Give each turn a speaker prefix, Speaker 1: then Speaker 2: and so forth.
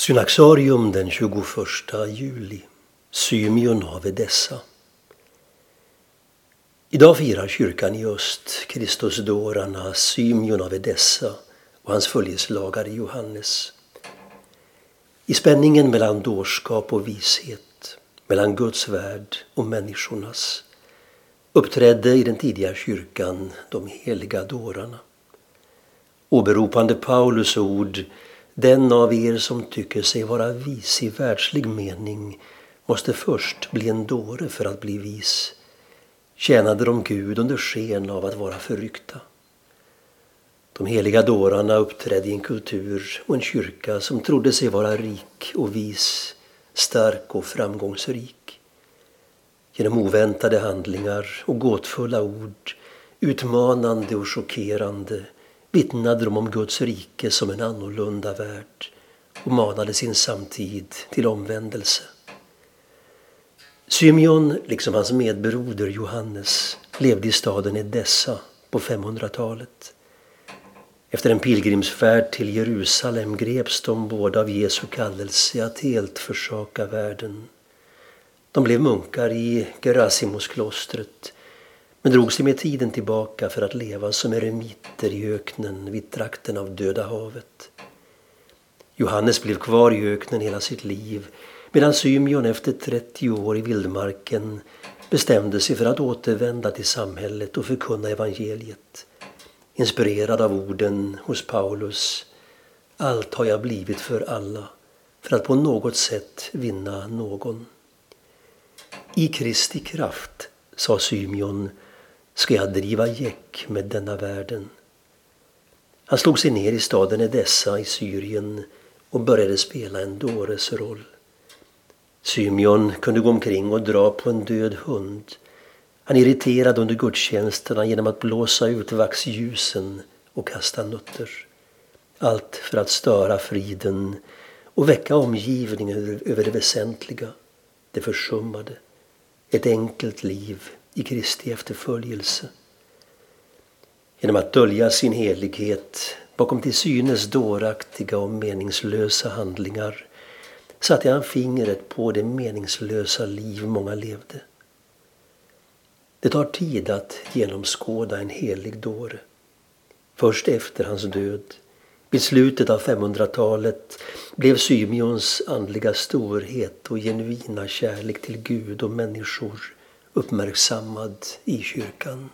Speaker 1: Synaxarium den 21 juli. Symeon av Edessa. Idag firar kyrkan i öst Kristusdårarna Symeon av Edessa och hans följeslagare Johannes. I spänningen mellan dårskap och vishet, mellan Guds värld och människornas uppträdde i den tidiga kyrkan de heliga dårarna. Åberopande Paulus ord den av er som tycker sig vara vis i världslig mening måste först bli en dåre för att bli vis. Tjänade de Gud under sken av att vara förryckta. De heliga dårarna uppträdde i en kultur och en kyrka som trodde sig vara rik och vis, stark och framgångsrik. Genom oväntade handlingar och gåtfulla ord, utmanande och chockerande vittnade de om Guds rike som en annorlunda värld och manade sin samtid till omvändelse. Symeon, liksom hans medbroder Johannes, levde i staden Edessa på 500-talet. Efter en pilgrimsfärd till Jerusalem greps de båda av Jesu kallelse att helt försaka världen. De blev munkar i Gerasimusklostret men drog sig med tiden tillbaka för att leva som eremiter i öknen vid trakten av Döda havet. Johannes blev kvar i öknen hela sitt liv medan Symeon efter 30 år i vildmarken bestämde sig för att återvända till samhället och förkunna evangeliet. Inspirerad av orden hos Paulus Allt har jag blivit för alla för att på något sätt vinna någon. I Kristi kraft, sa Symeon, ska jag driva gäck med denna världen. Han slog sig ner i staden Edessa i Syrien och började spela en dåres roll. Symeon kunde gå omkring och dra på en död hund. Han irriterade under gudstjänsterna genom att blåsa ut vaxljusen och kasta nötter. Allt för att störa friden och väcka omgivningen över det väsentliga, det försummade. Ett enkelt liv i Kristi efterföljelse. Genom att dölja sin helighet bakom till synes dåraktiga och meningslösa handlingar satte han fingret på det meningslösa liv många levde. Det tar tid att genomskåda en helig dåre. Först efter hans död, vid slutet av 500-talet, blev Symeons andliga storhet och genuina kärlek till Gud och människor uppmärksammad i kyrkan.